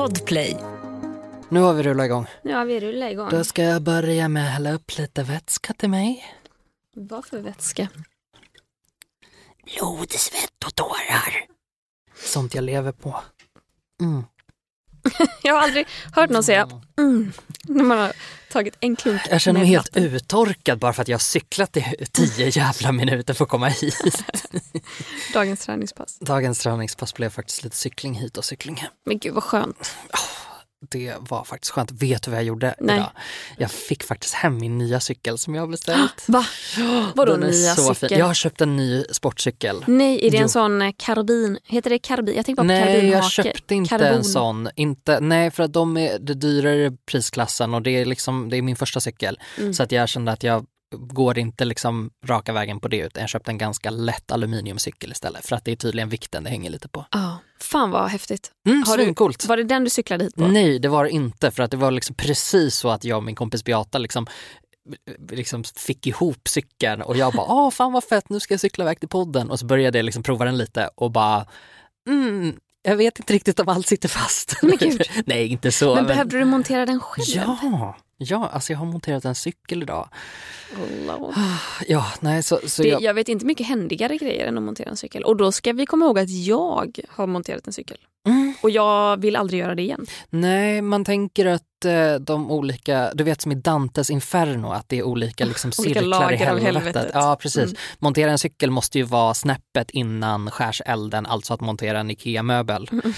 Podplay. Nu har vi rullat igång. Ja, vi rullar igång. Då ska jag börja med att hälla upp lite vätska till mig. Vad för vätska? Blod, svett och tårar. Sånt jag lever på. Mm. Jag har aldrig hört någon säga mm, när man har tagit en klunk Jag känner mig helt vatten. uttorkad bara för att jag har cyklat i tio jävla minuter för att komma hit. Dagens träningspass. Dagens träningspass blev faktiskt lite cykling hit och cykling hem. Men gud vad skönt. Det var faktiskt skönt. Vet du vad jag gjorde Nej. idag? Jag fick faktiskt hem min nya cykel som jag har beställt. Va? Vadå Den nya cykel? Fin. Jag har köpt en ny sportcykel. Nej, är det Jo. en sån eh, karbin? Heter det karbin? Jag tänkte bara på Nej, karbinhake. jag köpte inte Karbon. en sån. Inte, nej, för att de är det dyrare prisklassen och det är, liksom, det är min första cykel. Mm. Så att jag kände att jag går inte liksom raka vägen på det utan jag köpte en ganska lätt aluminiumcykel istället för att det är tydligen vikten det hänger lite på. Ja, fan vad häftigt. Mm, Har du- svincoolt. Var det den du cyklade hit på? Nej, det var det inte för att det var liksom precis så att jag och min kompis Beata liksom liksom fick ihop cykeln och jag bara, åh fan vad fett, nu ska jag cykla iväg till podden och så började jag liksom prova den lite och bara, mm, jag vet inte riktigt om allt sitter fast. Men gud. Nej, inte så. Men behövde du montera den själv? Ja, ja, alltså jag har monterat en cykel idag. Oh. Ja, nej så, så Det, jag, jag vet inte mycket händigare grejer än att montera en cykel. Och då ska vi komma ihåg att jag har monterat en cykel. Mm. Och jag vill aldrig göra det igen. nej man tänker att eh, de olika, du vet som i Dantes Inferno, att det är olika liksom Olika cirklar i helvetet. helvetet. Ja, precis. Mm. Montera en cykel måste ju vara snäppet innan skärselden, alltså att montera en IKEA-möbel. Ehm,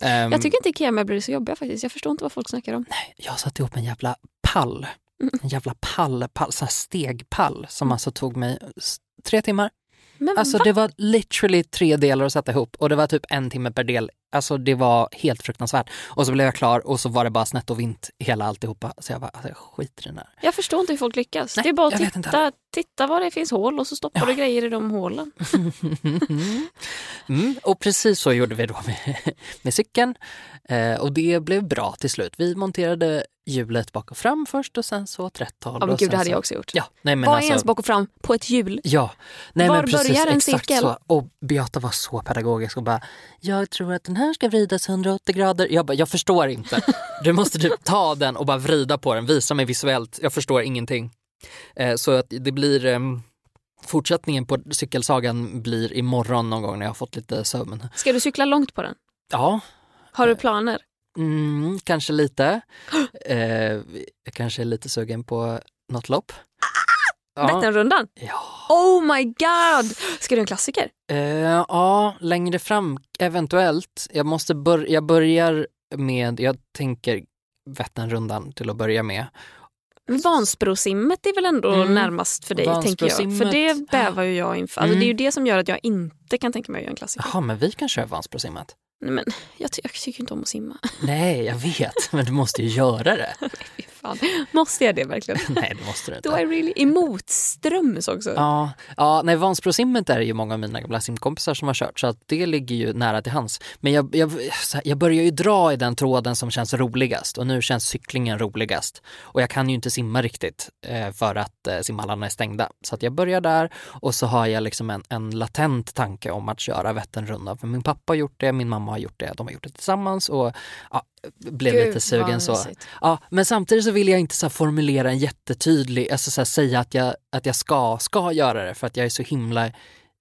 Mm. Jag tycker inte Ikea-möbler är så jobbiga faktiskt. Jag förstår inte vad folk snackar om. jag satte ihop en jävla pall, Mm. en jävla pall, pall sån här stegpall som alltså tog mig tre timmar. Men Alltså va? det var literally tre delar att sätta ihop och det var typ en timme per del. Alltså det var helt fruktansvärt. Och så blev jag klar och så var det bara snett och vint hela alltihopa. Så jag bara, alltså jag skiter i den här. Jag förstår inte hur folk lyckas. Nej, det är bara att titta, titta var det finns hål och så stoppar Ja. du grejer i de hålen. Mm, och precis så gjorde vi då med, med cykeln. Eh, och det blev bra till slut. Vi monterade hjulet bak och fram först och sen så åt rätt håll. Ja men gud det hade så... jag också gjort. Ja, nej men Vad alltså, är ens bak och fram på ett hjul? Ja, nej Var men precis börjar en exakt cirkel? så. Och Beata var så pedagogisk och bara, jag tror att den här ska vridas 180 grader. Jag bara, jag förstår inte. Du måste typ ta den och bara vrida på den, visa mig visuellt. Jag förstår ingenting. Eh, så att det blir ehm, Fortsättningen på cykelsagan blir imorgon någon gång när jag har fått lite sömn. Ska du cykla långt på den? Ja, Har du planer? Mm, kanske lite. Eh, jag kanske är lite sugen på något lopp. Ja, Vätternrundan? ja. Oh my god! Ska du en klassiker? Eh, ja, längre fram eventuellt. Jag måste bör jag börjar med, jag tänker Vätternrundan till att börja med. Vansbrosimmet är väl ändå Mm. närmast för dig tänker jag. För det bävar ju jag inför. Alltså, Mm. Det är ju det som gör att jag inte kan tänka mig att göra en klassiker. Jaha, men vi kan köra Vansbrosimmet. Nej, men jag, ty- jag tycker inte om att simma. Nej, jag vet, men du måste ju göra det. Fan. Måste jag det verkligen? Nej, det måste du Då är inte. really i motströms också. Ja, ja nej, Vansbrosimmet är ju många av mina gamla simkompisar som har kört så att det ligger ju nära till hands. Men jag, jag, jag börjar ju dra i den tråden som känns roligast och nu känns cyklingen roligast. Och jag kan ju inte simma riktigt eh, för att eh, simhallarna är stängda. Så att jag börjar där och så har jag liksom en, en latent tanke om att köra Vätternrundan. För min pappa har gjort det, min mamma har gjort det, de har gjort det tillsammans och ja, blev Gud, lite sugen så. Ja, men samtidigt så vill jag inte så formulera en jättetydlig, alltså så säga att jag, att jag ska, ska göra det för att jag är så himla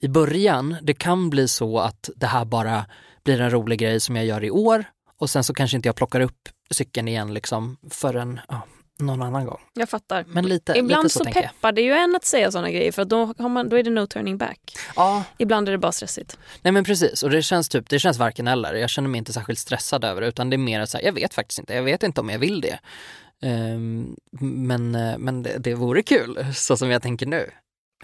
i början. Det kan bli så att det här bara blir en rolig grej som jag gör i år och sen så kanske inte jag plockar upp cykeln igen liksom förrän ja, någon annan gång. Jag fattar. Men lite, Ibland lite så, så, peppar det ju en att säga sådana grejer för då, har man, då är det no turning back. Ja, Ibland är det bara stressigt. nej men precis och det känns typ, det känns varken eller. Jag känner mig inte särskilt stressad över det utan det är mer så här, jag vet faktiskt inte, jag vet inte om jag vill det. Ehm, men eh, men det, det vore kul, så som jag tänker nu.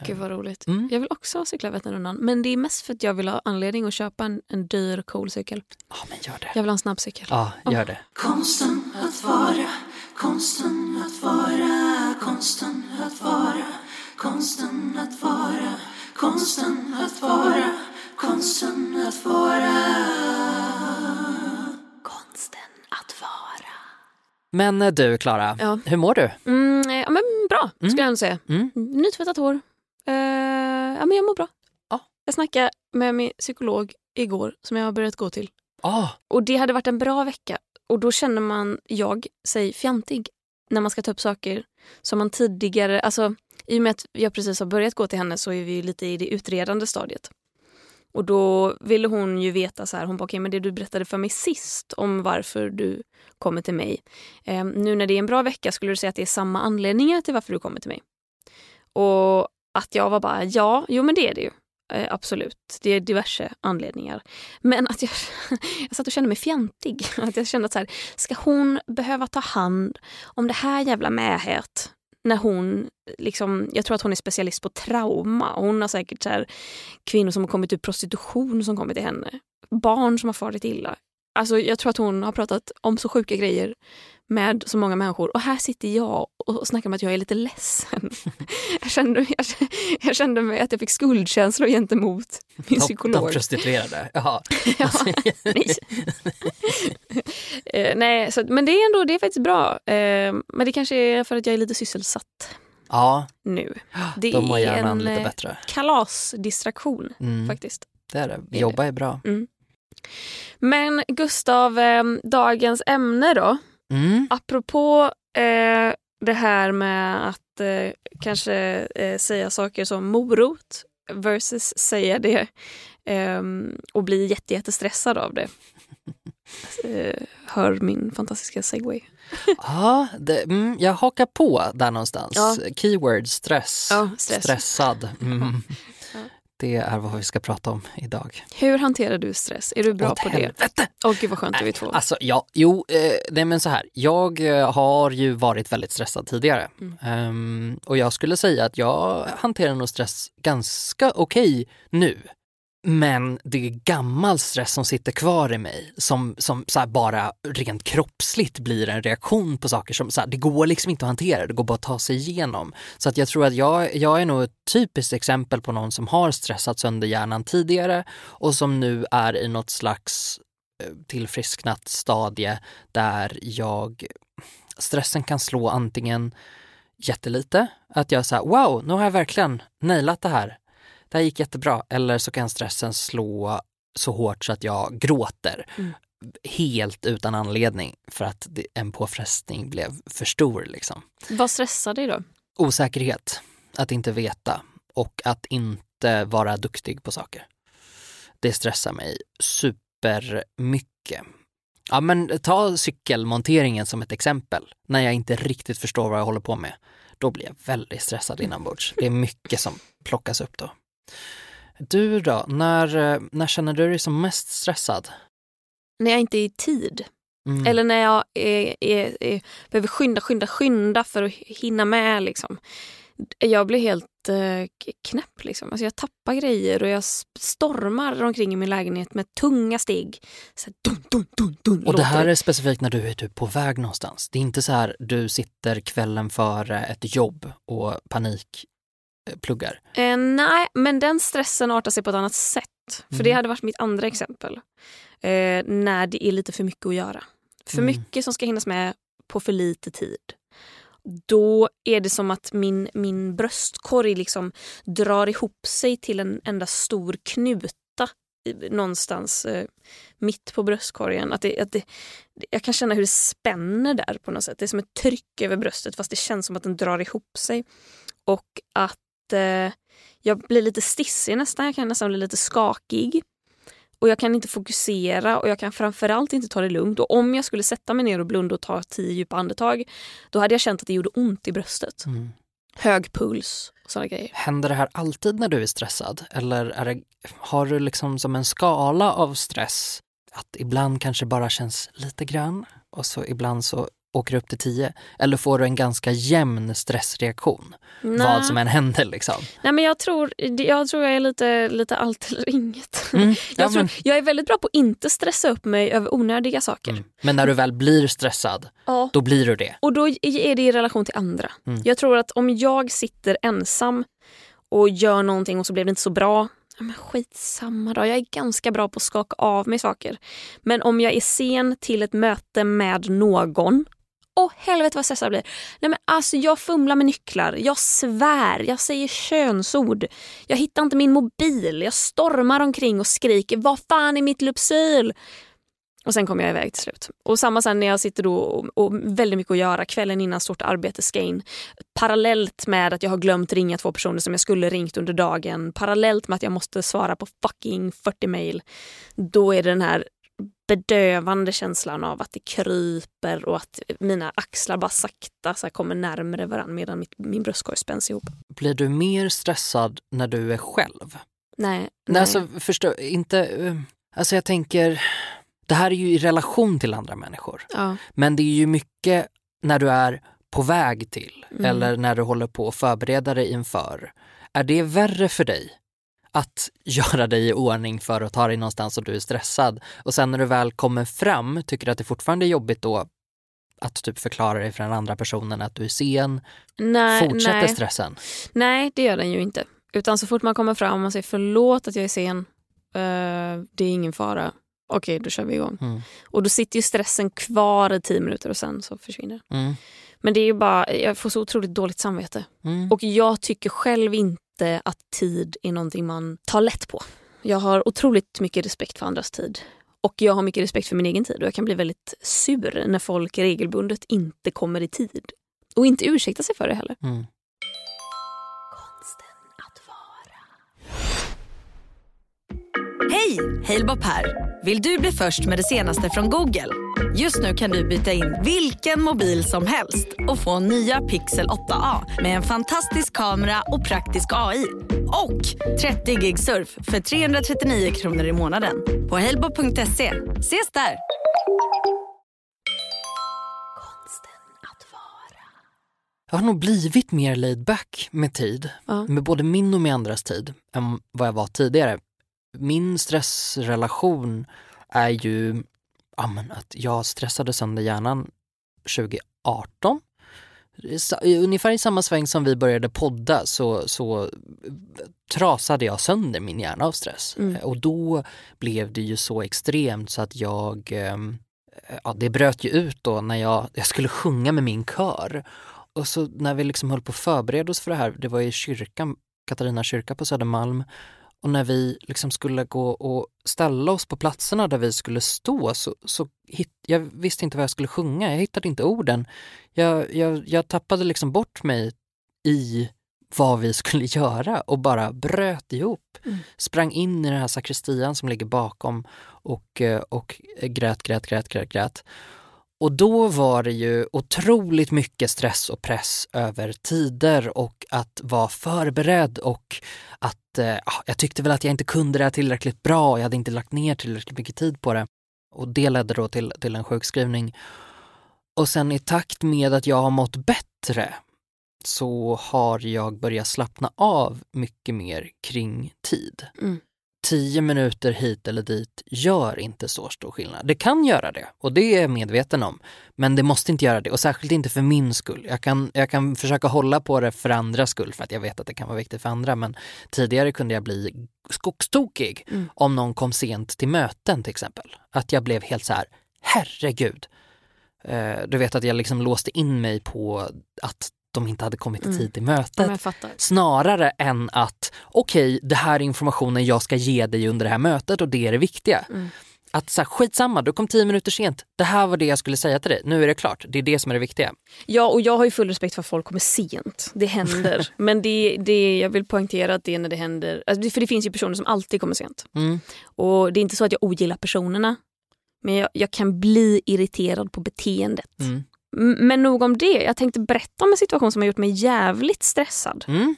Gud vad roligt. Mm. Jag vill också cykla Vätternrundan men det är mest för att jag vill ha anledning att köpa en, en dyr cool cykel. Ja men gör det. Jag vill ha en snabb cykel. Ja, gör det. Konsten att vara, konsten att vara, konsten att vara, konsten att vara, konsten att vara, konsten att vara. Konsten att vara. Men eh, du Klara, Ja. hur mår du? Mm, eh, ja, men bra skulle Mm. jag ändå säga. Mm. Nytvättat hår. Eh, ja, men jag mår bra. Ja. Jag snackade med min psykolog igår som jag har börjat gå till. Ah, Och det hade varit en bra vecka och då känner man, jag, sig fjantig när man ska ta upp saker som man tidigare... Alltså, I och med att jag precis har börjat gå till henne så är vi lite i det utredande stadiet. Och då ville hon ju veta så här, hon bara, okay, men det du berättade för mig sist om varför du kommer till mig. Eh, nu när det är en bra vecka, skulle du säga att det är samma anledningar till varför du kommer till mig? Och att jag var bara, ja, jo men det är det ju. Eh, absolut, det är diverse anledningar. Men att jag, jag satt och kände mig fjantig. Att jag kände att så här, ska hon behöva ta hand om det här jävla mähet när hon, liksom, jag tror att hon är specialist på trauma. Hon har säkert så här, kvinnor som har kommit ur prostitution som kommit till henne. Barn som har farit illa. Alltså, jag tror att hon har pratat om så sjuka grejer med så många människor. Och här sitter jag och snackar om att jag är lite ledsen. jag, kände, jag, jag kände mig att jag fick skuldkänslor gentemot min psykolog. De prostituerade? Jaha. ja, nej. eh, nej, så, men det är ändå det är faktiskt bra. Eh, men det kanske är för att jag är lite sysselsatt Ja, nu. Det de är hjärnan en lite eh, bättre. kalasdistraktion Mm, faktiskt. det är det. Jobba är bra. Men Gustav, eh, dagens ämne då? Mm. Apropå eh, det här med att eh, kanske eh, säga saker som morot versus säga det eh, och bli jätte, jättestressad av det. Eh, hör min fantastiska segway. Ja, det, mm, jag hakar på där någonstans. Ja. Keyword stress. Ja, stress. Stressad. Mm. Det är vad vi ska prata om idag. Hur hanterar du stress? Är du bra Åt på det? helvete! Åh gud vad skönt att vi två. Alltså ja, jo, eh, nej men så här. Jag eh, har ju varit väldigt stressad tidigare. Mm. Ehm, och jag skulle säga att jag hanterar nog stress ganska okej nu. Men det är gammal stress som sitter kvar i mig som, som så här bara rent kroppsligt blir en reaktion på saker som så här, det går liksom inte att hantera, det går bara att ta sig igenom. Så att jag tror att jag, jag är nog ett typiskt exempel på någon som har stressat sönder hjärnan tidigare och som nu är i något slags eh, tillfrisknat stadie där jag, stressen kan slå antingen jättelite, att jag säger wow, nu har jag verkligen nailat det här. Det här gick jättebra. Eller så kan stressen slå så hårt så att jag gråter. Mm. Helt utan anledning för att en påfrestning blev för stor. Liksom. Vad stressar dig då? Osäkerhet, att inte veta och att inte vara duktig på saker. Det stressar mig supermycket. Ja men ta cykelmonteringen som ett exempel. När jag inte riktigt förstår vad jag håller på med. Då blir jag väldigt stressad inombords. Det är mycket som plockas upp då. Du då, när, eh, när känner du dig som mest stressad? När jag inte är i tid. Mm. Eller när jag är, är, är, behöver skynda, skynda, skynda för att hinna med. Liksom. Jag blir helt eh, knäpp. Liksom. Alltså, jag tappar grejer och jag stormar omkring i min lägenhet med tunga steg. Så här, dun, dun, dun, dun, Och det här är specifikt när du är typ på väg någonstans. Det är inte så här du sitter kvällen före ett jobb och panikpluggar. Eh, nej, men den stressen artar sig på ett annat sätt. För det Mm. hade varit mitt andra exempel. Eh, när det är lite för mycket att göra. För Mm. mycket som ska hinnas med på för lite tid. Då är det som att min, min bröstkorg liksom drar ihop sig till en enda stor knuta någonstans eh, mitt på bröstkorgen. Att det, att det, jag kan känna hur det spänner där på något sätt. Det är som ett tryck över bröstet fast det känns som att den drar ihop sig. Och att eh, jag blir lite stissig nästan. Jag kan nästan bli lite skakig. Och jag kan inte fokusera och jag kan framförallt inte ta det lugnt. Och om jag skulle sätta mig ner och blunda och ta tio djupa andetag då hade jag känt att det gjorde ont i bröstet. Mm. Hög puls och sådana grejer. Händer det här alltid när du är stressad? Eller är det, har du liksom som en skala av stress? Att ibland kanske bara känns lite grann och så ibland så åker upp till 10. Eller får du en ganska jämn stressreaktion? Vad som än händer liksom. Nej, men jag, tror, jag tror jag är lite, lite allt eller inget. Mm. Ja, Jag, tror, men, jag är väldigt bra på att inte stressa upp mig över onödiga saker. mm. men när du väl blir stressad, Ja. då blir du det. Och då är det i relation till andra. Mm. Jag tror att om jag sitter ensam och gör någonting och så blev det inte så bra. Men skitsamma då, jag är ganska bra på att skaka av mig saker. Men om jag är sen till ett möte med någon Åh helvete vad stressad jag blir. Nej, men alltså, jag fumlar med nycklar, jag svär, jag säger könsord. Jag hittar inte min mobil, jag stormar omkring och skriker vad fan är mitt Lypsyl? Och sen kommer jag iväg till slut. Och samma sen när jag sitter då och, och väldigt mycket att göra kvällen innan stort arbete ska in. Parallellt med att jag har glömt ringa två personer som jag skulle ringt under dagen. Parallellt med att jag måste svara på fucking 40 mail. Då är det den här bedövande känslan av att det kryper och att mina axlar bara sakta så kommer närmare varandra medan mitt, min bröstkorg spänns ihop. Blir du mer stressad när du är själv? Nej. Nej. nej. Alltså, förstå, inte... eh, Alltså jag tänker, det här är ju i relation till andra människor. ja. Men det är ju mycket när du är på väg till Mm. eller när du håller på att förbereda dig inför. Är det värre för dig att göra dig i ordning för att ta dig någonstans och du är stressad och sen när du väl kommer fram tycker du att det fortfarande är jobbigt då att typ förklara dig för den andra personen att du är sen? nej, Fortsätter nej. stressen? nej, det gör den ju inte. Utan så fort man kommer fram och säger förlåt att jag är sen, eh, det är ingen fara. Okej, då kör vi igång. Mm. Och då sitter ju stressen kvar i tio minuter och sen så försvinner Mm. Men det är ju bara, jag får så otroligt dåligt samvete. Mm. Och jag tycker själv inte att tid är någonting man tar lätt på. Jag har otroligt mycket respekt för andras tid. Och jag har mycket respekt för min egen tid och jag kan bli väldigt sur när folk regelbundet inte kommer i tid. Och inte ursäkta sig för det heller. Mm. Hej! Halebop här. Vill du bli först med det senaste från Google? Just nu kan du byta in vilken mobil som helst och få nya Pixel 8A med en fantastisk kamera och praktisk AI. Och 30 gig surf för 339 kronor i månaden på halebop.se. Ses där! Jag har nog blivit mer laid back med tid, Ja. med både min och med andras tid, än vad jag var tidigare. Min stressrelation är ju ja, men att jag stressade sönder hjärnan 2018. Sa- Ungefär i samma sväng som vi började podda så, så trasade jag sönder min hjärna av stress. Mm. Och då blev det ju så extremt så att jag, ehm, ja det bröt ju ut då när jag, jag skulle sjunga med min kör. Och så när vi liksom höll på att förbereda oss för det här, det var i kyrkan, Katarina kyrka på Södermalm. Och när vi liksom skulle gå och ställa oss på platserna där vi skulle stå så, så hit, jag visste inte vad jag skulle sjunga, jag hittade inte orden. Jag, jag, jag tappade liksom bort mig i vad vi skulle göra och bara bröt ihop. Mm. Sprang in i den här sakristian som ligger bakom och, eh, och grät, grät, grät, grät, grät. Och då var det ju otroligt mycket stress och press över tider och att vara förberedd och att eh, ah, jag tyckte väl att jag inte kunde det här tillräckligt bra. Jag hade inte lagt ner tillräckligt mycket tid på det. Och det ledde då till, till en sjukskrivning. Och sen i takt med att jag har mått bättre så har jag börjat slappna av mycket mer kring tid. Mm. Tio minuter hit eller dit gör inte så stor skillnad. Det kan göra det och det är jag medveten om. Men det måste inte göra det och särskilt inte för min skull. Jag kan, jag kan försöka hålla på det för andras skull för att jag vet att det kan vara viktigt för andra. Men tidigare kunde jag bli skogstokig Mm. om någon kom sent till möten till exempel. Att jag blev helt så här, herregud. Eh, du vet att jag liksom låste in mig på att de inte hade kommit i Mm. tid till Ja, mötet. Snarare än att, okej, det här är informationen jag ska ge dig under det här mötet och det är det viktiga. Mm. Att så här, skitsamma, du kom tio minuter sent. Det här var det jag skulle säga till dig. Nu är det klart. Det är det som är det viktiga. Ja, och jag har ju full respekt för att folk kommer sent. Det händer. Men det, det, jag vill poängtera att det är när det händer. Alltså, för det finns ju personer som alltid kommer sent. Mm. Och det är inte så att jag ogillar personerna. Men jag, jag kan bli irriterad på beteendet. Mm. Men nog om det. Jag tänkte berätta om en situation som har gjort mig jävligt stressad. Mm.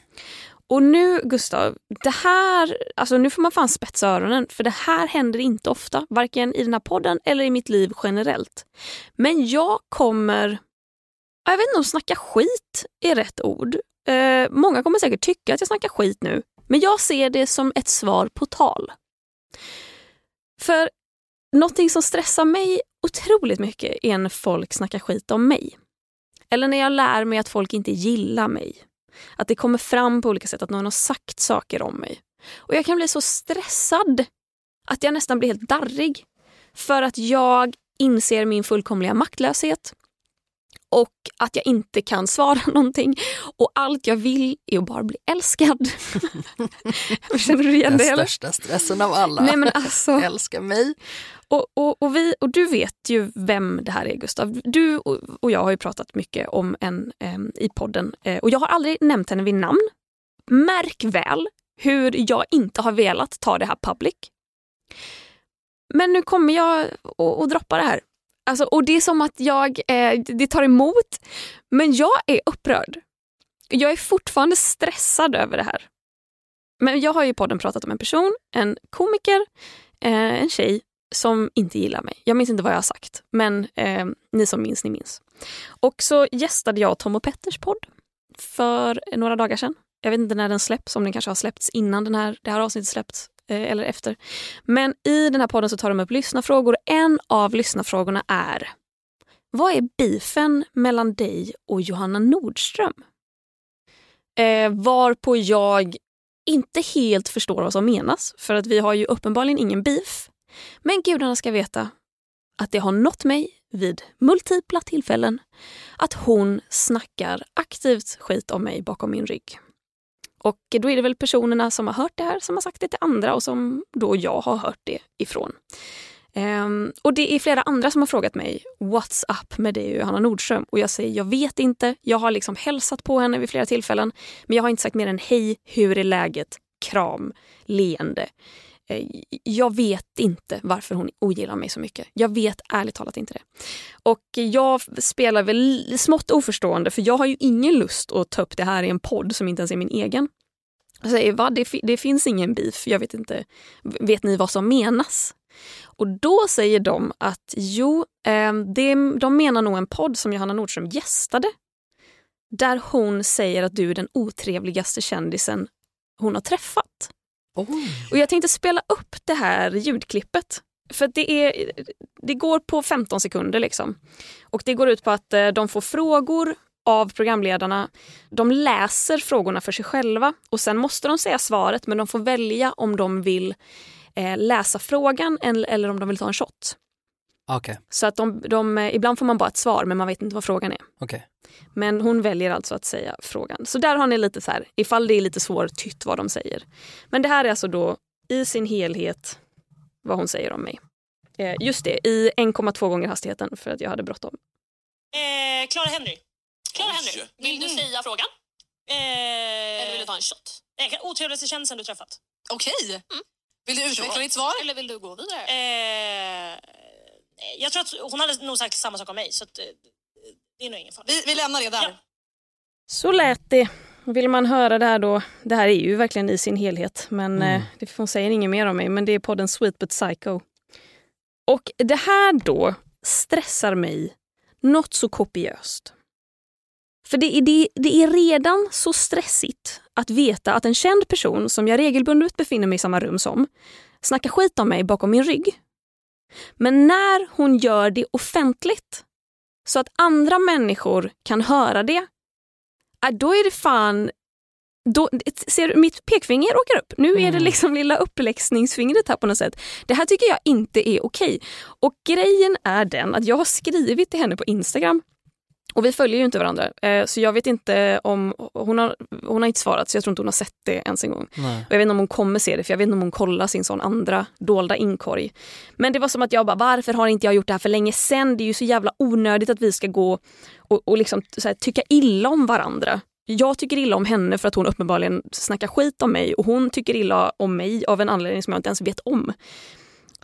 Och nu Gustav, det här, alltså nu får man fan spetsa öronen för det här händer inte ofta. Varken i den här podden eller i mitt liv generellt. Men jag kommer, jag vet inte om snacka skit är rätt ord. Eh, många kommer säkert tycka att jag snackar skit nu. Men jag ser det som ett svar på tal. För någonting som stressar mig otroligt mycket är när folk snackar skit om mig. Eller när jag lär mig att folk inte gillar mig. Att det kommer fram på olika sätt att någon har sagt saker om mig. Och jag kan bli så stressad att jag nästan blir helt darrig. För att jag inser min fullkomliga maktlöshet och att jag inte kan svara någonting. Och allt jag vill är att bara bli älskad. Känner du igen Den det? Eller? största stressen av alla. Nej, men alltså, Älska mig. och, och, och, vi, och du vet ju vem det här är Gustav. Du och, och jag har ju pratat mycket om en em, i podden eh, och jag har aldrig nämnt henne vid namn. Märk väl hur jag inte har velat ta det här public. Men nu kommer jag att att droppa det här. Alltså, och det är som att jag, eh, det tar emot, men jag är upprörd. Jag är fortfarande stressad över det här. Men jag har ju i podden pratat om en person, en komiker, eh, en tjej som inte gillar mig. Jag minns inte vad jag har sagt, men eh, ni som minns, ni minns. Och så gästade jag Tom och Petters podd för några dagar sedan. Jag vet inte när den släpps, om den kanske har släppts innan den här, det här avsnittet släppts Eh, eller efter. Men i den här podden så tar de upp lyssnarfrågor. En av lyssnarfrågorna är Vad är beefen mellan dig och Johanna Nordström? Eh, varpå jag inte helt förstår vad som menas, för att vi har ju uppenbarligen ingen beef. Men gudarna ska veta att det har nått mig vid multipla tillfällen att hon snackar aktivt skit om mig bakom min rygg. Och då är det väl personerna som har hört det här som har sagt det till andra och som då jag har hört det ifrån. Um, och det är flera andra som har frågat mig What's up med dig och Johanna Nordström? Och jag säger jag vet inte. Jag har liksom hälsat på henne vid flera tillfällen. Men jag har inte sagt mer än hej, hur är läget? Kram, leende. Eh, jag vet inte varför hon ogillar mig så mycket. Jag vet ärligt talat inte det. Och jag spelar väl smått oförstående för jag har ju ingen lust att ta upp det här i en podd som inte ens är min egen. Jag säger va, det, det finns ingen beef, jag vet inte. Vet ni vad som menas? Och då säger de att jo, eh, det, de menar nog en podd som Johanna Nordström gästade. Där hon säger att du är den otrevligaste kändisen hon har träffat. Oj. Och jag tänkte spela upp det här ljudklippet. För det, är, det går på 15 sekunder. liksom. Och Det går ut på att eh, de får frågor av programledarna. De läser frågorna för sig själva och sen måste de säga svaret men de får välja om de vill eh, läsa frågan eller, eller om de vill ta en shot. Okej, Så att de, de, eh, ibland får man bara ett svar men man vet inte vad frågan är. okej. Men hon väljer alltså att säga frågan. Så där har ni lite så här, ifall det är lite svårtytt vad de säger. Men det här är alltså då i sin helhet vad hon säger om mig. Eh, just det, i 1,2 gånger hastigheten för att jag hade bråttom. Eh, Clara Henry. Clara. Henry, vill du säga frågan? Eh, Eller vill du ta en shot? nej, otrevligaste kändisen du träffat? Okej. Vill du utveckla ditt svar? Eller vill du gå vidare? Eh, jag tror att hon hade nog sagt samma sak om mig så att, eh, det är nog ingen fara. Vi, vi lämnar det där. Ja. Så lät det. Vill man höra det här då, det här är ju verkligen i sin helhet men Mm. eh, det, hon säger inget mer om mig men det är podden Sweet But Psycho. Och det här då stressar mig något så kopiöst. För det är, det, det är redan så stressigt att veta att en känd person som jag regelbundet befinner mig i samma rum som snackar skit om mig bakom min rygg. Men när hon gör det offentligt så att andra människor kan höra det, äh, då är det fan... Då, ser du, mitt pekfinger åker upp. Nu är det Mm. liksom lilla uppläxningsfingret här på något sätt. Det här tycker jag inte är okej. Och grejen är den att jag har skrivit till henne på Instagram och vi följer ju inte varandra. Eh, så jag vet inte om... Hon har, hon har inte svarat så jag tror inte hon har sett det ens en gång. Nej. Och jag vet inte om hon kommer se det för jag vet inte om hon kollar sin sån andra dolda inkorg. Men det var som att jag bara, varför har inte jag gjort det här för länge sen? Det är ju så jävla onödigt att vi ska gå och, och liksom, så här, tycka illa om varandra. Jag tycker illa om henne för att hon uppenbarligen snackar skit om mig och hon tycker illa om mig av en anledning som jag inte ens vet om.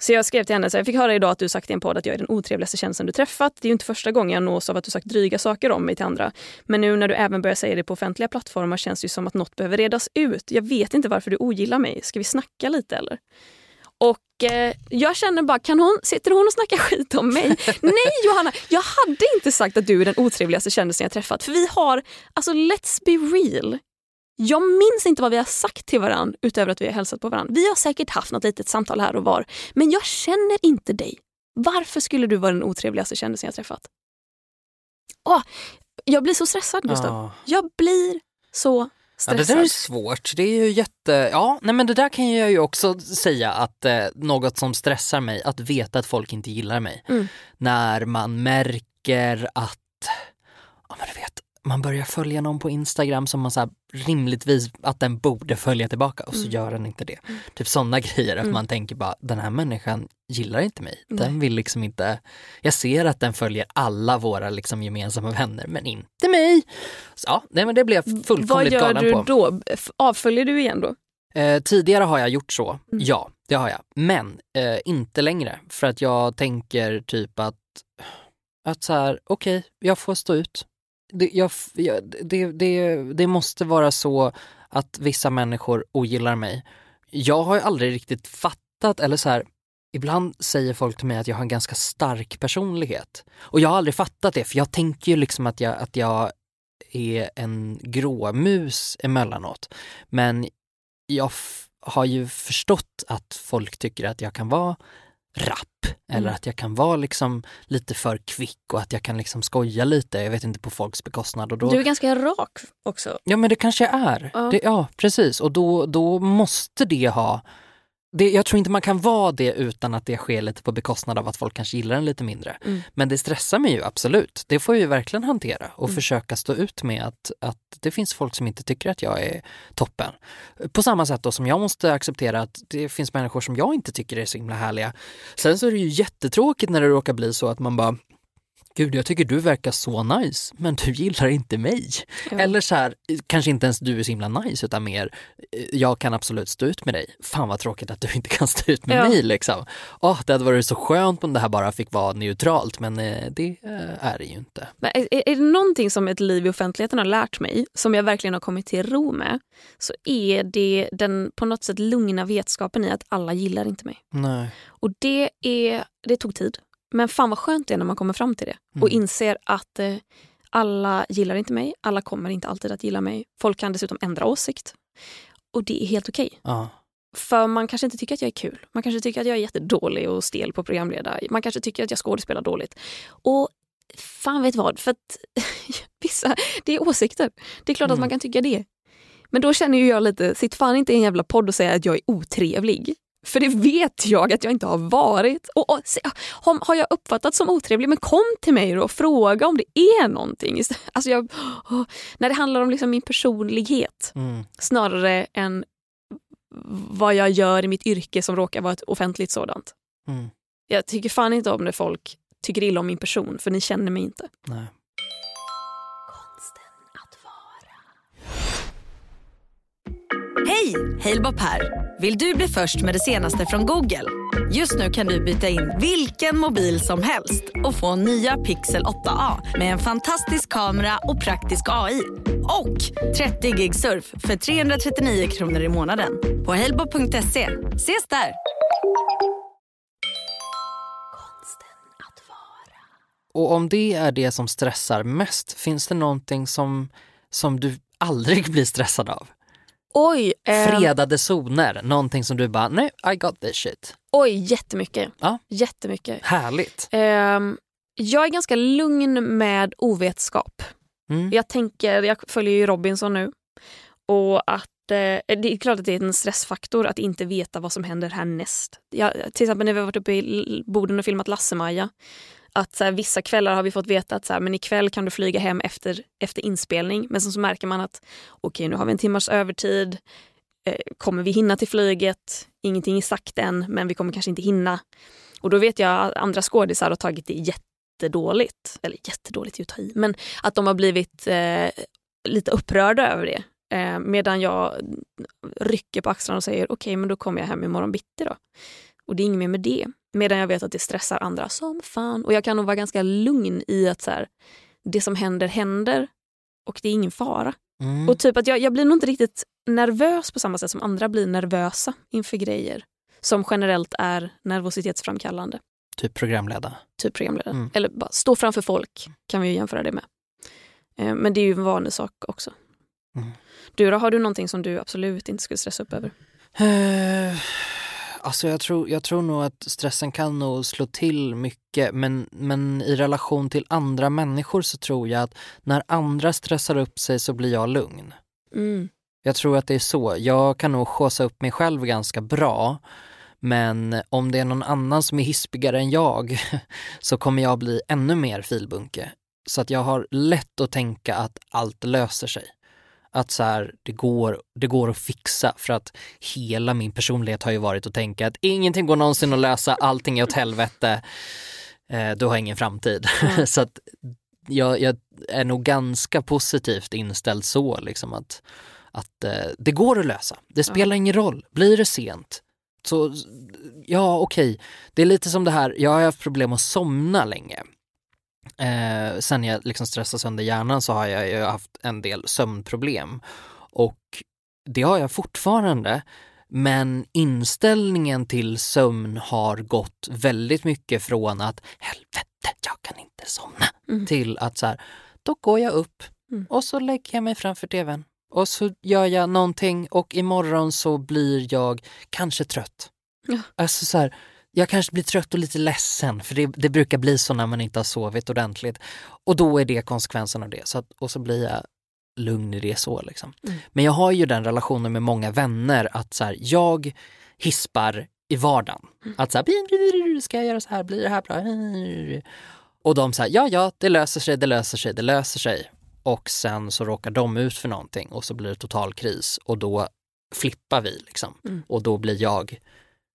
Så jag skrev till henne, så jag fick höra idag att du sagt i en podd att jag är den otrevligaste tjänsten du träffat. Det är ju inte första gången jag nås av att du sagt dryga saker om mig till andra. Men nu när du även börjar säga det på offentliga plattformar känns det ju som att något behöver redas ut. Jag vet inte varför du ogillar mig. Ska vi snacka lite eller? Och eh, jag känner bara, kan hon, sitter hon och snackar skit om mig? Nej Johanna, jag hade inte sagt att du är den otrevligaste kändisen jag träffat. För vi har, alltså let's be real. Jag minns inte vad vi har sagt till varandra utöver att vi har hälsat på varandra. Vi har säkert haft något litet samtal här och var. Men jag känner inte dig. Varför skulle du vara den otrevligaste kändisen jag träffat? Åh, jag blir så stressad Gustav. Ja. Jag blir så Ja, stressad. det där är svårt. Det är ju jätte... Ja, nej men det där kan jag ju också säga att eh, något som stressar mig, att veta att folk inte gillar mig. Mm. När man märker att ja men du vet, man börjar följa någon på Instagram som man så rimligtvis att den borde följa tillbaka och så Mm. gör den inte det. Typ sådana grejer, att Mm. man tänker bara den här människan gillar inte mig. Den vill liksom inte, jag ser att den följer alla våra liksom gemensamma vänner men inte mig. Så, ja, nej men det blev Vad fullkomligt gör galen du på. då? F- Avföljer du igen då? Eh, tidigare har jag gjort så, Mm. ja det har jag. Men eh, inte längre för att jag tänker typ att, att så här, okej, jag får stå ut. Det, jag, jag, det, det, det måste vara så att vissa människor ogillar mig. Jag har ju aldrig riktigt fattat, eller så här, ibland säger folk till mig att jag har en ganska stark personlighet. Och jag har aldrig fattat det, för jag tänker ju liksom att jag, att jag är en gråmus emellanåt. Men jag f- har ju förstått att folk tycker att jag kan vara rapp eller Mm. att jag kan vara liksom lite för kvick och att jag kan liksom skoja lite, jag vet inte på folks bekostnad. Och då, Du är ganska rak också. Ja men det kanske jag är. Ja. Det, ja precis och då, då måste det ha det, jag tror inte man kan vara det utan att det sker lite på bekostnad av att folk kanske gillar den lite mindre. Mm. Men det stressar mig ju absolut. Det får jag ju verkligen hantera och Mm. försöka stå ut med att, att det finns folk som inte tycker att jag är toppen. På samma sätt då som jag måste acceptera att det finns människor som jag inte tycker är så himla härliga. Sen så är det ju jättetråkigt när det råkar bli så att man bara Gud, jag tycker du verkar så nice, men du gillar inte mig. Ja. Eller så här, kanske inte ens du är så himla nice utan mer, eh, jag kan absolut stå ut med dig. Fan vad tråkigt att du inte kan stå ut med Ja. mig liksom. Åh, det hade varit så skönt om det här bara fick vara neutralt men eh, det eh, är det ju inte. Men är, är är det någonting som ett liv i offentligheten har lärt mig, som jag verkligen har kommit till ro med, så är det den på något sätt lugna vetskapen i att alla gillar inte mig. Nej. Och det, är, det tog tid. Men fan vad skönt det är när man kommer fram till det och Mm. inser att eh, alla gillar inte mig, alla kommer inte alltid att gilla mig. Folk kan dessutom ändra åsikt. Och det är helt okej. Ja. För man kanske inte tycker att jag är kul. Man kanske tycker att jag är jättedålig och stel på programledare. Man kanske tycker att jag skådespelar dåligt. Och fan vet vad, för att vissa, det är åsikter. Det är klart att Mm. man kan tycka det. Men då känner ju jag lite, sitt fan inte i en jävla podd och säga att jag är otrevlig. För det vet jag att jag inte har varit. Och, och, se- har, jag uppfattats som otrevlig, men kom till mig och fråga om det är någonting. Alltså jag, åh, när det handlar om liksom min personlighet Mm. snarare än vad jag gör i mitt yrke som råkar vara ett offentligt sådant. Mm. Jag tycker fan inte om när folk tycker illa om min person, för ni känner mig inte. Nej. Hej! Halebop här. Vill du bli först med det senaste från Google? Just nu kan du byta in vilken mobil som helst och få nya Pixel 8A med en fantastisk kamera och praktisk AI. Och 30 gig surf för 339 kronor i månaden på halebop.se. Ses där! Och om det är det som stressar mest, finns det någonting som, som du aldrig blir stressad av? Oj, eh, Fredade zoner, någonting som du bara, nej, I got this shit. oj jättemycket. Ja. jättemycket. Härligt. Ehm, jag är ganska lugn med ovetskap. Mm. Jag tänker, jag följer ju Robinson nu. Och att eh, det är klart att det är en stressfaktor att inte veta vad som händer härnäst. Jag, till exempel när vi har varit uppe i Boden och filmat Lasse-Maja. Att så här, vissa kvällar har vi fått veta att så här, men ikväll kan du flyga hem efter, efter inspelning. Men sen så märker man att okej, nu har vi en timmars övertid. Eh, kommer vi hinna till flyget? Ingenting är sagt än, men vi kommer kanske inte hinna. Och då vet jag att andra skådisar har tagit det jättedåligt. Eller jättedåligt är att ta i. Men att de har blivit eh, lite upprörda över det. Eh, medan jag rycker på axlarna och säger okej, men då kommer jag hem imorgon bitti då. Och det är inget mer med det. Medan jag vet att det stressar andra som fan. Och jag kan nog vara ganska lugn i att så här, det som händer händer och det är ingen fara. Mm. Och typ att jag, jag blir nog inte riktigt nervös på samma sätt som andra blir nervösa inför grejer som generellt är nervositetsframkallande. Typ programleda. Typ programledare. Mm. Eller bara stå framför folk kan vi ju jämföra det med. Eh, Men det är ju en vanlig sak också. Mm. Du då, har du någonting som du absolut inte skulle stressa upp över? Eh, Alltså jag tror, jag tror nog att stressen kan nog slå till mycket men, men i relation till andra människor så tror jag att när andra stressar upp sig så blir jag lugn. Mm. Jag tror att det är så. Jag kan nog skåsa upp mig själv ganska bra men om det är någon annan som är hispigare än jag så kommer jag bli ännu mer filbunke. Så att jag har lätt att tänka att allt löser sig. Att så här, det, går, det går att fixa för att hela min personlighet har ju varit att tänka att ingenting går någonsin att lösa, allting är åt helvete, eh, du har ingen framtid. så att jag, jag är nog ganska positivt inställd så liksom att, att eh, det går att lösa. Det spelar ingen roll, blir det sent så ja okej, det är lite som det här, jag har haft problem att somna länge. Eh, sen jag liksom stressade sönder hjärnan så har jag ju haft en del sömnproblem och det har jag fortfarande. Men inställningen till sömn har gått väldigt mycket från att helvete, jag kan inte somna, Mm. till att så här, då går jag upp Mm. och så lägger jag mig framför tvn och så gör jag någonting och imorgon så blir jag kanske trött. Ja. Alltså så här, jag kanske blir trött och lite ledsen för det, det brukar bli så när man inte har sovit ordentligt. Och då är det konsekvensen av det. Så att, och så blir jag lugn i det så liksom. Mm. Men jag har ju den relationen med många vänner att så här, jag hispar i vardagen. Mm. Att så här, ska jag göra så här, blir det här bra? Och de säger ja ja, det löser sig, det löser sig, det löser sig. Och sen så råkar de ut för någonting och så blir det total kris och då flippar vi liksom. Mm. Och då blir jag,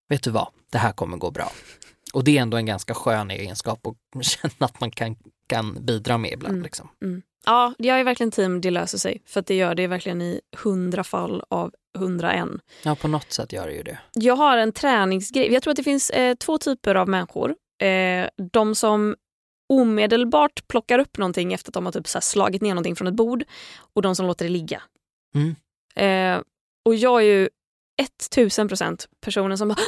vet du vad, det här kommer gå bra. Och det är ändå en ganska skön egenskap att känna att man kan, kan bidra med ibland. Mm. Liksom. Ja, jag är verkligen team det löser sig. För det gör det verkligen i hundra fall av 101. Ja, på något sätt gör det ju det. Jag har en träningsgrej. Jag tror att det finns eh, två typer av människor. Eh, de som omedelbart plockar upp någonting efter att de har typ så slagit ner någonting från ett bord och de som låter det ligga. Mm. Eh, och jag är ju 1000 procent personen som bara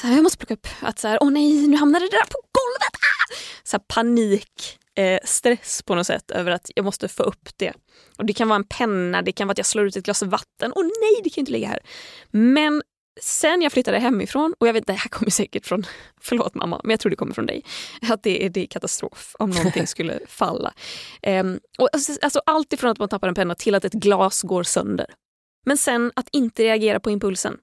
så här, jag måste plocka upp att så här, åh nej nu hamnade det där på golvet. Ah! Så här, panik, eh, stress på något sätt över att jag måste få upp det. Och Det kan vara en penna, det kan vara att jag slår ut ett glas vatten. Åh nej, det kan inte ligga här. Men sen jag flyttade hemifrån, och jag vet det här kommer säkert från, förlåt mamma, men jag tror det kommer från dig, att det är, det är katastrof om någonting skulle falla. Ehm, och alltså, alltså allt ifrån att man tappar en penna till att ett glas går sönder. Men sen att inte reagera på impulsen.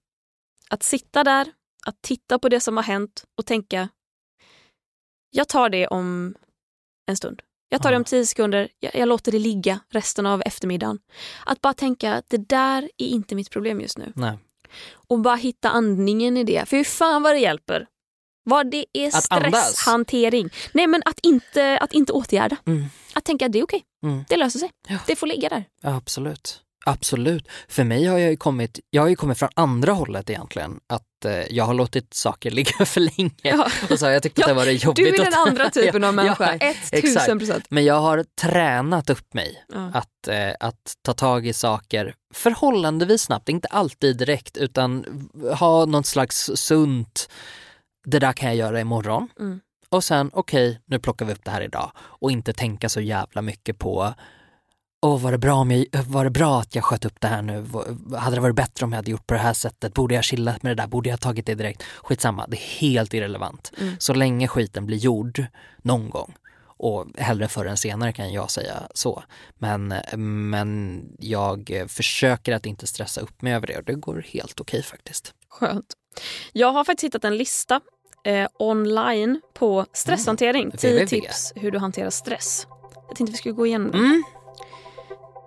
Att sitta där, att titta på det som har hänt och tänka, jag tar det om en stund. Jag tar det om tio sekunder, jag, jag låter det ligga resten av eftermiddagen. Att bara tänka att det där är inte mitt problem just nu. Nej. Och bara hitta andningen i det. För hur fan vad det hjälper. Vad det är stresshantering. Nej men att inte, att inte åtgärda. Mm. Att tänka att det är okej, Mm. det löser sig. Ja. Det får ligga där. Ja, absolut. Absolut. För mig har jag ju kommit, jag har ju kommit från andra hållet egentligen. Att eh, jag har låtit saker ligga för länge. Ja. Och så har jag tyckt att det var jobbigt. Du är den att- andra typen av Ja, människa. ja, 1000 procent. Men jag har tränat upp mig Ja. att, eh, att ta tag i saker förhållandevis snabbt, inte alltid direkt utan ha något slags sunt, det där kan jag göra imorgon. Mm. Och sen, okej, nu plockar vi upp det här idag. Och inte tänka så jävla mycket på Åh, var det, bra om jag, var det bra att jag sköt upp det här nu? Hade det varit bättre om jag hade gjort på det här sättet? Borde jag chillat med det där? Borde jag tagit det direkt? Skitsamma, det är helt irrelevant. Mm. Så länge skiten blir gjord någon gång och hellre förr än senare kan jag säga så. Men, men jag försöker att inte stressa upp mig över det och det går helt okej faktiskt. Skönt. Jag har faktiskt hittat en lista eh, online på stresshantering. Mm. 10 www. tips hur du hanterar stress. Jag tänkte vi skulle gå igenom det. Mm.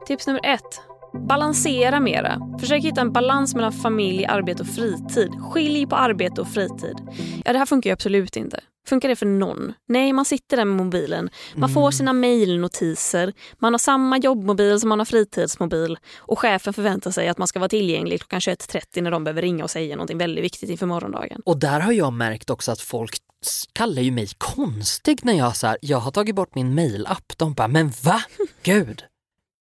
Tips nummer ett. Balansera mera. Försök hitta en balans mellan familj, arbete och fritid. Skilj på arbete och fritid. Ja, det här funkar ju absolut inte. Funkar det för någon? Nej, man sitter där med mobilen. Man får sina mejlnotiser. Man har samma jobbmobil som man har fritidsmobil. Och chefen förväntar sig att man ska vara tillgänglig klockan 21.30 när de behöver ringa och säga något väldigt viktigt inför morgondagen. Och där har jag märkt också att folk kallar ju mig konstig när jag så här, jag har tagit bort min mailapp. De bara, men va? Gud,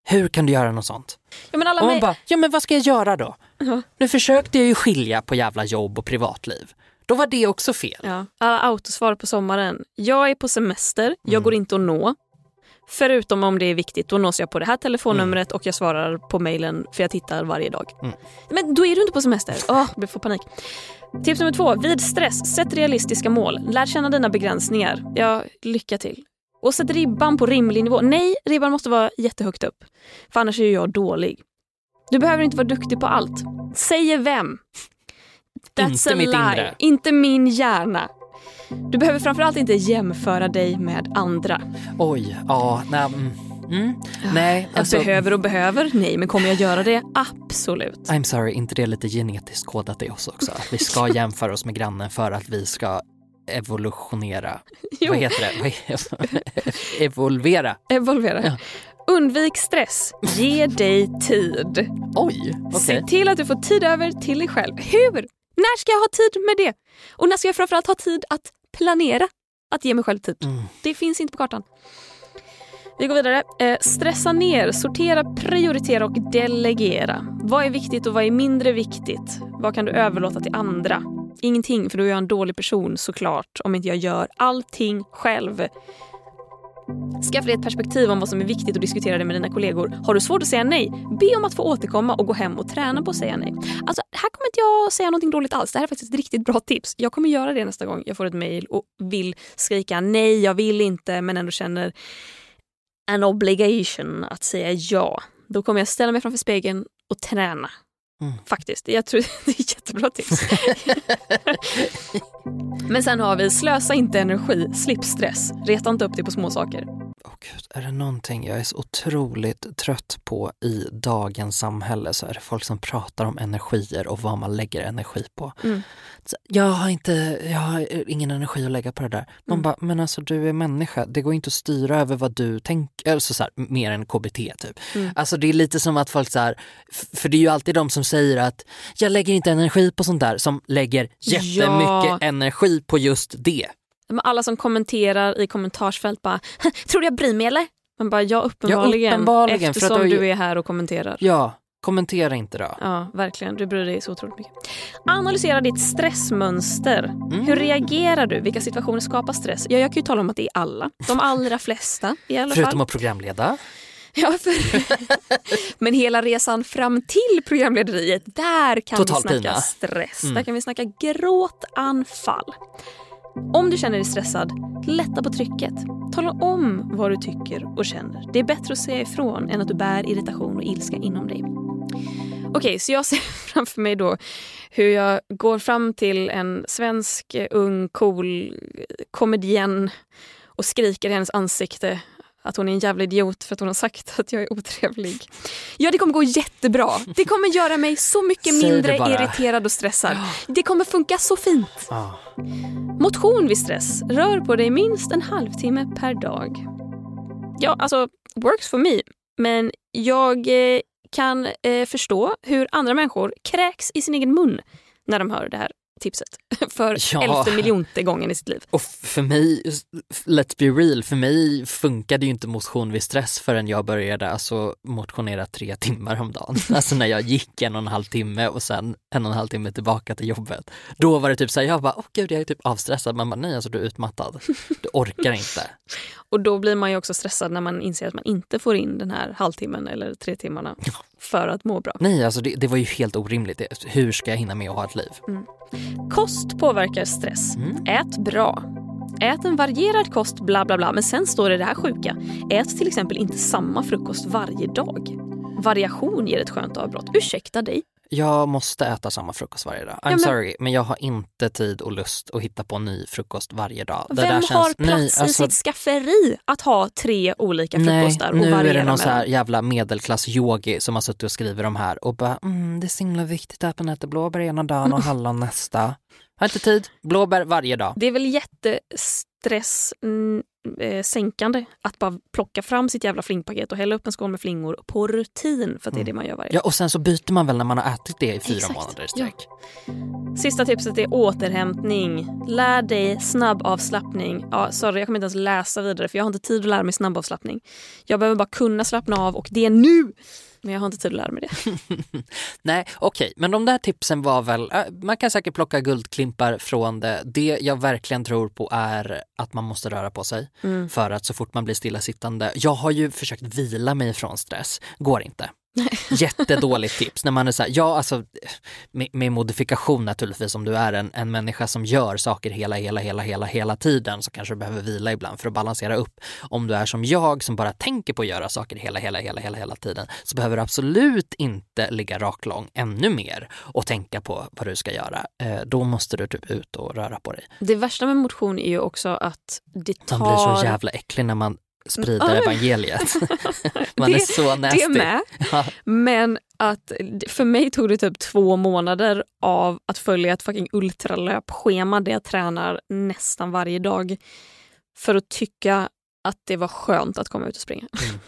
hur kan du göra något sånt? Ja, men alla Och man bara, ja men vad ska jag göra då? Ja. Nu försökte jag ju skilja på jävla jobb och privatliv. Då var det också fel. Ja, alla autosvar på sommaren. Jag är på semester, jag Mm. går inte att nå. Förutom om det är viktigt, då nås jag på det här telefonnumret och jag svarar på mejlen för jag tittar varje dag. Mm. Men då är du inte på semester. Åh, jag får panik. Tips nummer två. Vid stress, sätt realistiska mål. Lär känna dina begränsningar. Ja, lycka till. Och sätt ribban på rimlig nivå. Nej, ribban måste vara jättehögt upp. För annars är ju jag dålig. Du behöver inte vara duktig på allt. Säger vem? That's Inte a mitt lie. inre. Inte min hjärna. Du behöver framförallt inte jämföra dig med andra. Oj, ja, nej, mm, mm, nej, Jag alltså, behöver och behöver, nej, men kommer jag göra det? Absolut. I'm sorry, inte det är lite genetiskt kodat i oss också? Att vi ska jämföra oss med grannen för att vi ska evolutionera. Jo. Vad heter det? Vad Evolvera. Evolvera. Ja. Undvik stress. Ge dig tid. Oj, okej. Se till att du får tid över till dig själv. Hur? När ska jag ha tid med det? Och när ska jag framförallt ha tid att planera att ge mig själv tid? Mm. Det finns inte på kartan. Vi går vidare. Eh, stressa ner, sortera, prioritera och delegera. Vad är viktigt och vad är mindre viktigt? Vad kan du överlåta till andra? Ingenting, för då är jag en dålig person såklart om inte jag gör allting själv. Skaffa dig ett perspektiv om vad som är viktigt och diskutera det med dina kollegor. Har du svårt att säga nej, be om att få återkomma och gå hem och träna på att säga nej. Alltså, här kommer inte jag säga någonting dåligt alls. Det här är faktiskt ett riktigt bra tips. Jag kommer göra det nästa gång jag får ett mejl och vill skrika nej, jag vill inte, men ändå känner an obligation att säga ja. Då kommer jag ställa mig framför spegeln och träna. Mm. Faktiskt. Jag tror det är ett jättebra tips. Men sen har vi slösa inte energi, slipp stress. Reta inte upp dig på små Åh gud, är det någonting jag är så otroligt trött på i dagens samhälle så är det folk som pratar om energier och vad man lägger energi på. Mm. Jag har inte, jag har ingen energi att lägga på det där. Man Mm. bara, men alltså du är människa, det går inte att styra över vad du tänker, alltså så här, mer än KBT typ. Mm. Alltså det är lite som att folk så här, för det är ju alltid de som säger att jag lägger inte energi på sånt där, som lägger jättemycket Ja. energi på just det. Men alla som kommenterar i kommentarsfält bara “Tror du jag bryr mig eller?” Man bara “Ja, uppenbarligen, uppenbarligen, för att eftersom du du är här och kommenterar”. Ja, kommentera inte då. Ja, verkligen. Du bryr dig så otroligt mycket. Analysera ditt stressmönster. Mm. Hur reagerar du? Vilka situationer skapar stress? Ja, jag kan ju tala om att det är alla. De allra flesta i alla Förutom fall. att programleda. Ja, för... Men hela resan fram till programlederiet, där kan Total vi snacka pina. stress. Mm. Där kan vi snacka gråtanfall. Om du känner dig stressad, lätta på trycket. Tala om vad du tycker och känner. Det är bättre att säga ifrån än att du bär irritation och ilska inom dig. Okej, så jag ser framför mig då hur jag går fram till en svensk, ung, cool komedien och skriker i hennes ansikte att hon är en jävla idiot för att hon har sagt att jag är otrevlig. Ja, det kommer gå jättebra. Det kommer göra mig så mycket Säg mindre irriterad och stressad. Det kommer funka så fint. Motion vid stress. Rör på dig minst en halvtimme per dag. Ja, alltså, works for me. Men jag eh, kan eh, förstå hur andra människor kräks i sin egen mun när de hör det här tipset. För Ja. elfte miljonte gången i sitt liv. Och för mig, let's be real, för mig funkade ju inte motion vid stress förrän jag började alltså motionera tre timmar om dagen. Alltså när jag gick en och en halv timme och sen en och en halv timme tillbaka till jobbet. Då var det typ såhär, jag bara, åh gud jag är typ avstressad. Man bara, nej alltså du är utmattad. Du orkar inte. Och då blir man ju också stressad när man inser att man inte får in den här halvtimmen eller tre timmarna för att må bra. Nej alltså det, det var ju helt orimligt. Hur ska jag hinna med att ha ett liv? Kost påverkar stress. Mm. Ät bra. Ät en varierad kost, bla bla bla. Men sen står det det här sjuka. Ät till exempel inte samma frukost varje dag. Variation ger ett skönt avbrott. Ursäkta dig. Jag måste äta samma frukost varje dag. I'm men- sorry, men jag har inte tid och lust att hitta på ny frukost varje dag. Det Vem känns, har plats nej, i alltså, sitt skafferi att ha tre olika Nej, frukostar och nu är variera det någon så här jävla medelklass-yogi som har suttit och skrivit de här och bara mm, det är så himla viktigt att man äter blåbär ena dagen och hallon nästa. Har inte tid, blåbär varje dag. Det är väl jättestress mm, eh, att bara plocka fram sitt jävla flingpaket och hälla upp en skål med flingor på rutin för att det är det man gör varje Mm. Ja, och sen så byter man väl när man har ätit det i fyra Exakt, månader i ja. sträck. Sista tipset är återhämtning. Lär dig snabbavslappning. Ja, sorry, jag kommer inte ens läsa vidare för jag har inte tid att lära mig snabbavslappning. Jag behöver bara kunna slappna av och det är nu! Men jag har inte tid att lära mig det. Nej, okej, men de där tipsen var väl, äh, man kan säkert plocka guldklimpar från det. Det jag verkligen tror på är att man måste röra på sig Mm. för att så fort man blir stillasittande. Jag har ju försökt vila mig från stress, går inte. Jättedåligt tips när man är så här, ja alltså med, med modifikation naturligtvis om du är en, en människa som gör saker hela, hela, hela, hela, hela tiden så kanske du behöver vila ibland för att balansera upp. Om du är som jag som bara tänker på att göra saker hela, hela, hela, hela, hela tiden så behöver du absolut inte ligga raklång ännu mer och tänka på vad du ska göra. Eh, då måste du typ ut och röra på dig. Det värsta med motion är ju också att det tar... Man blir så jävla äcklig när man sprider evangeliet. man Det- är så nasty. Det med. Ja. Men att för mig tog det typ två månader av att följa ett fucking ultralöpschema där jag tränar nästan varje dag för att tycka att det var skönt att komma ut och springa. Mm.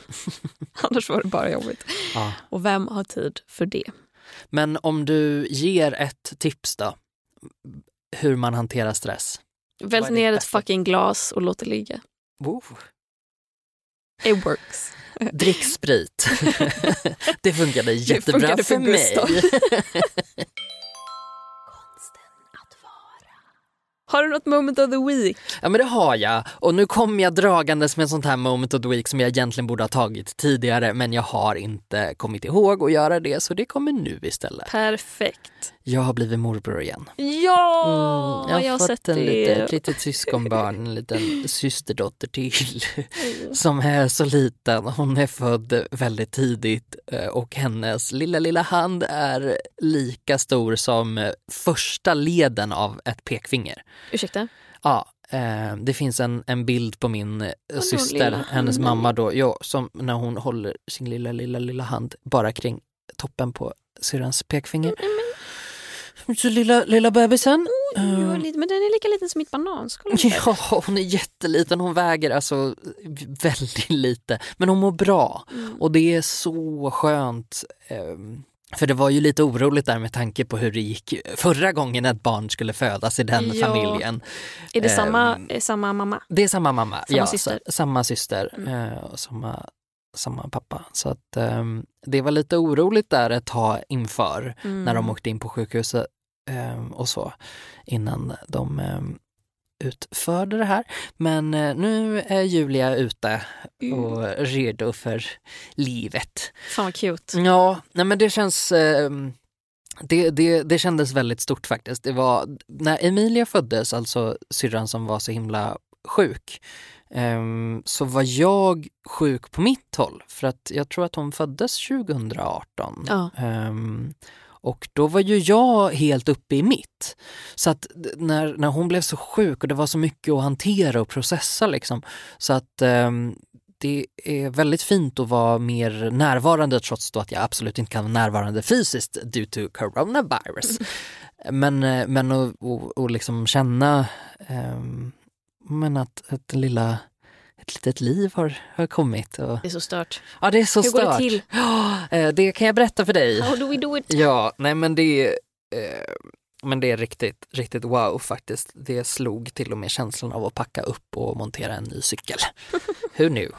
Annars var det bara jobbigt. Ja. Och vem har tid för det? Men om du ger ett tips då, hur man hanterar stress? Vält ner ett fucking glas och låt det ligga. Wow. It works. Drick sprit. det funkade jättebra funkade för, för mig. Har du något moment of the week? Ja men det har jag och nu kom jag dragandes med ett sånt här moment of the week som jag egentligen borde ha tagit tidigare men jag har inte kommit ihåg att göra det så det kommer nu istället. Perfekt. Jag har blivit morbror igen. Ja, Mm, jag har har fått sett en det. liten, ett litet syskonbarn, en liten systerdotter till som är så liten. Hon är född väldigt tidigt eh, och hennes lilla, lilla hand är lika stor som eh, första leden av ett pekfinger. Ursäkta? Ja, eh, det finns en, en bild på min Vadå, syster, hennes mamma då, ja, som när hon håller sin lilla, lilla, lilla hand bara kring toppen på syrrans pekfinger. Så lilla, lilla bebisen. Ja, eh, lite, men den är lika liten som mitt bananskal. Ja, hon är jätteliten. Hon väger alltså väldigt lite. Men hon mår bra. Mm. Och det är så skönt. ehm, För det var ju lite oroligt där med tanke på hur det gick förra gången ett barn skulle födas i den Ja. familjen. Är det samma, Ehm, eh, samma mamma? Det är samma mamma. Samma ja, syster. sa- Samma syster Mm. eh, och samma, samma pappa. Så att ehm, det var lite oroligt där ett tag inför Mm. när de åkte in på sjukhuset och så innan de ehm, utförde det här. Men eh, nu är Julia ute Mm. och redo för livet. Fan vad cute. Ja, nej men det känns ehm, det, det, det kändes väldigt stort faktiskt. Det var när Emilia föddes, alltså syrran som var så himla sjuk, ehm, så var jag sjuk på mitt håll för att jag tror att hon föddes 2018. Ja. Och då var ju jag helt uppe i mitt. Så att när, när hon blev så sjuk och det var så mycket att hantera och processa liksom, så att eh, det är väldigt fint att vara mer närvarande trots då att jag absolut inte kan vara närvarande fysiskt due to coronavirus. Men, eh, men att och, och liksom känna eh, men att att lilla, ett litet liv har, har kommit. Och, Det är så stört. ja, det är så Hur går det stört. till? Ja, eh, det kan jag berätta för dig. How do we do it? Ja, nej men det är, eh, men det är riktigt, riktigt wow faktiskt. Det slog till och med känslan av att packa upp och montera en ny cykel. Hur nu?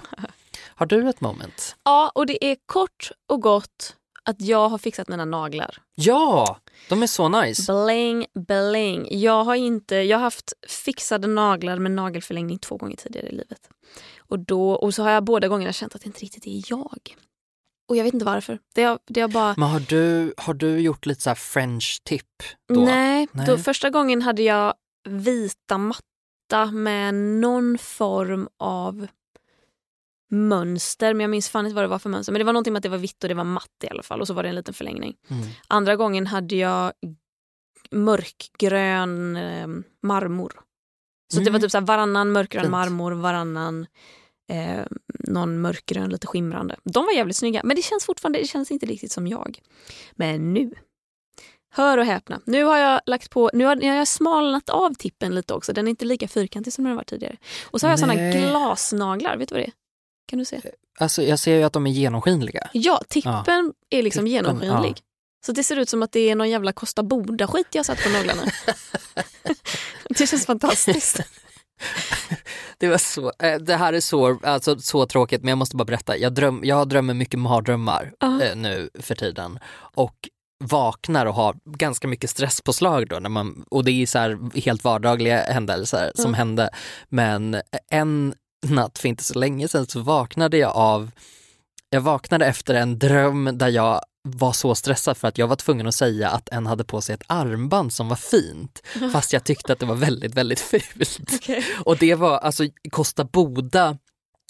Har du ett moment? Ja, och det är kort och gott att jag har fixat mina naglar. Ja, de är så nice. Bling, bling. Jag har, inte, jag har haft fixade naglar med nagelförlängning två gånger tidigare i livet. Och, då, och så har jag båda gångerna känt att det inte riktigt är jag. Och jag vet inte varför. Det har, det har bara... Men har du, har du gjort lite så french tip då? Nej, Nej. Då, första gången hade jag vita matta med någon form av mönster. Men jag minns fan inte vad det var för mönster. Men det var någonting med att det var vitt och det var matt i alla fall. Och så var det en liten förlängning. Mm. Andra gången hade jag mörkgrön eh, marmor. Så det var Mm. typ så varannan mörkgrön Fint. marmor, varannan eh, någon mörkgrön lite skimrande. De var jävligt snygga men det känns fortfarande det känns inte riktigt som jag. Men nu, hör och häpna, nu har jag lagt på, nu har, jag smalnat av tippen lite också. Den är inte lika fyrkantig som den var tidigare. Och så har jag såna Nej. glasnaglar, vet du vad det är? Kan du se? Alltså jag ser ju att de är genomskinliga. Ja, tippen är liksom Tippen, genomskinlig. Så det ser ut som att det är någon jävla Costa Boda-skit jag satt på naglarna. det känns fantastiskt. Det var så, eh, det här är så, alltså, så tråkigt men jag måste bara berätta. Jag, dröm, jag drömmer mycket mardrömmar Ja. eh, nu för tiden. Och vaknar och har ganska mycket stresspåslag då när man, och det är så här helt vardagliga händelser som Mm. hände. Men en natt för inte så länge sedan så vaknade jag av Jag vaknade efter en dröm där jag var så stressad för att jag var tvungen att säga att en hade på sig ett armband som var fint fast jag tyckte att det var väldigt, väldigt fult. Och det var alltså Kosta Boda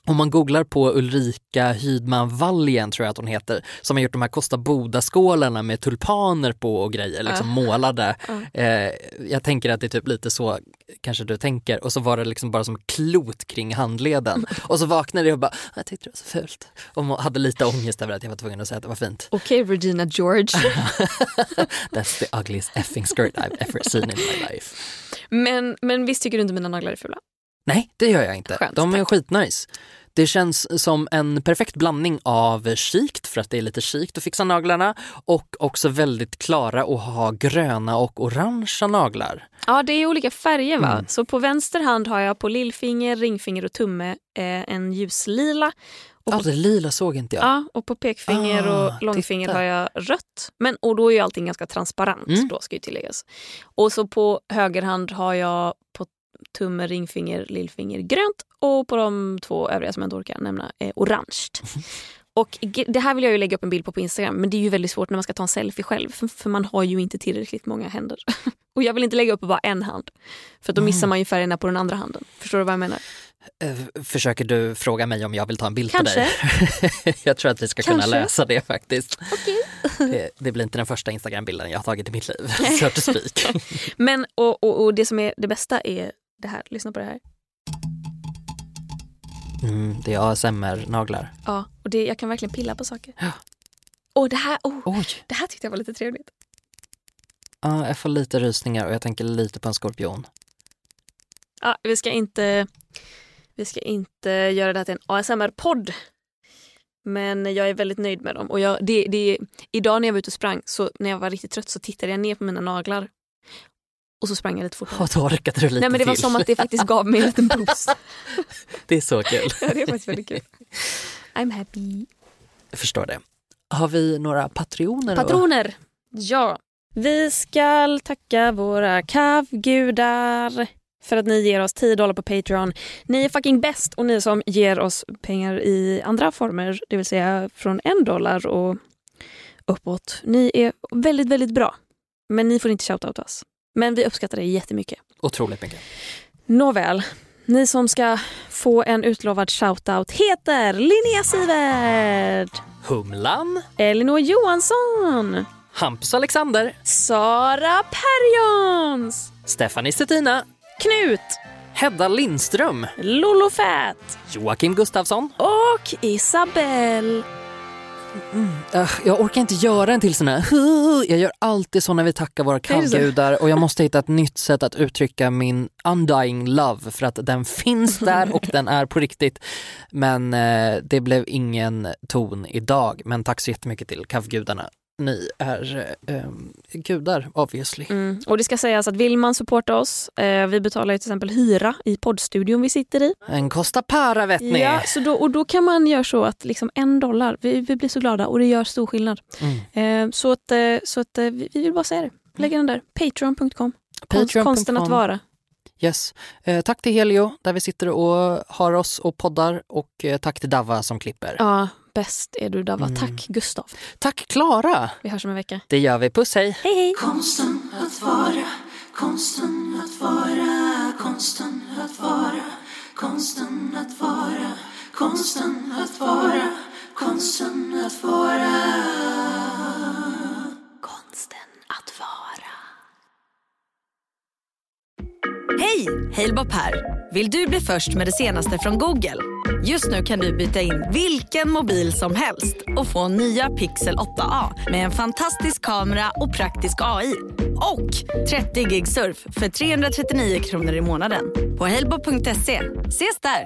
om man googlar på Ulrika Hydman Wallien tror jag att hon heter, som har gjort de här Kosta Boda-skålarna med tulpaner på och grejer, liksom målade. Eh, jag tänker att det är typ lite så kanske du tänker och så var det liksom bara som klot kring handleden. Och så vaknade jag och bara, jag tyckte det var så fult. Och hade lite ångest över att jag var tvungen att säga att det var fint. Okej Regina George. That's the ugliest effing skirt I've ever seen in my life. men, men visst tycker du inte mina naglar är fula? Nej, det gör jag inte. Skönt, De är tack. skitnice. Det känns som en perfekt blandning av chikt, för att det är lite chikt att fixa naglarna, och också väldigt klara och ha gröna och orangea naglar. Ja, det är olika färger va? Mm. Så på vänster hand har jag på lillfinger, ringfinger och tumme eh, en ljuslila. Och på, det lila såg inte jag. ja, och på pekfinger Ah, och långfinger titta. har jag rött. Men, och då är ju allting ganska transparent Mm. då ska ju tilläggas. Och så på höger hand har jag på tumme, ringfinger, lillfinger grönt och på de två övriga som jag inte orkar nämna eh, orange. Och det här vill jag ju lägga upp en bild på på Instagram men det är ju väldigt svårt när man ska ta en selfie själv för, för man har ju inte tillräckligt många händer. Och jag vill inte lägga upp bara en hand för då missar man ju färgerna på den andra handen. Förstår du vad jag menar? Eh, Försöker du fråga mig om jag vill ta en bild Kanske. på dig? jag tror att vi ska kunna Kanske. lösa det faktiskt. Det, det blir inte den första Instagram-bilden jag har tagit i mitt liv, so to speak. Men och, och, och det som är det bästa är det här. Lyssna på det här. Mm, det är ASMR-naglar. Ja, och det, jag kan verkligen pilla på saker. Ja. Och det här, oh, Oj! det här tyckte jag var lite trevligt. Ja, jag får lite rysningar och jag tänker lite på en skorpion. Ja, vi ska inte vi ska inte göra det här till en ASMR-podd. Men jag är väldigt nöjd med dem. Och jag, det, det, idag när jag var ute och sprang, så när jag var riktigt trött så tittade jag ner på mina naglar. Och så sprang jag lite fortare. Och då orkade du lite Nej men det var till. som att det faktiskt gav mig en liten boost. Det är så kul. Ja, det är faktiskt väldigt kul. I'm happy. Jag förstår det. Har vi några patroner? Patroner. Ja. Vi ska tacka våra kavgudar för att ni ger oss 10 dollar på Patreon. Ni är fucking bäst och ni som ger oss pengar i andra former, det vill säga från en dollar och uppåt. Ni är väldigt, väldigt bra. Men ni får inte shouta oss. Men vi uppskattar det jättemycket. Otroligt mycket. Nåväl, ni som ska få en utlovad shoutout heter Linnea Sivert, Humlan, Elinor Johansson, Hampus Alexander, Sara Perjons, Stephanie Stettina, Knut, Hedda Lindström, Lolo Fett Joakim Gustafsson. och Isabelle. Äh, jag orkar inte göra en till sån här. Jag gör alltid så när vi tackar våra kallgudar och jag måste hitta ett nytt sätt att uttrycka min undying love för att den finns där och den är på riktigt. Men eh, det blev ingen ton idag. Men tack så jättemycket till kavgudarna. Ni är eh, gudar obviously. Mm. Och det ska sägas att vill man supporta oss, eh, vi betalar ju till exempel hyra i poddstudion vi sitter i. En Costa Para vet ni. Ja, så då, och då kan man göra så att liksom en dollar, vi, vi blir så glada och det gör stor skillnad. Mm. Eh, så att, så att eh, vi vi vill bara säga det. Lägga den där. Patreon.com. Patreon.com. konsten att vara. Yes. Eh, tack till Helio där vi sitter och har oss och poddar och eh, tack till Dava som klipper. Ja, bäst är du Dava. Mm. Tack Gustav. Tack Klara! Vi hörs om en vecka. Det gör vi. Puss hej! Hej hej! Konsten att vara, konsten att vara, konsten att vara, konsten att vara, konsten att vara, konsten att vara. Konsten att vara. Hej! Halebop här. Vill du bli först med det senaste från Google? Just nu kan du byta in vilken mobil som helst och få nya Pixel 8A med en fantastisk kamera och praktisk AI. Och 30 gig surf för 339 kronor i månaden på halebop.se. Ses där!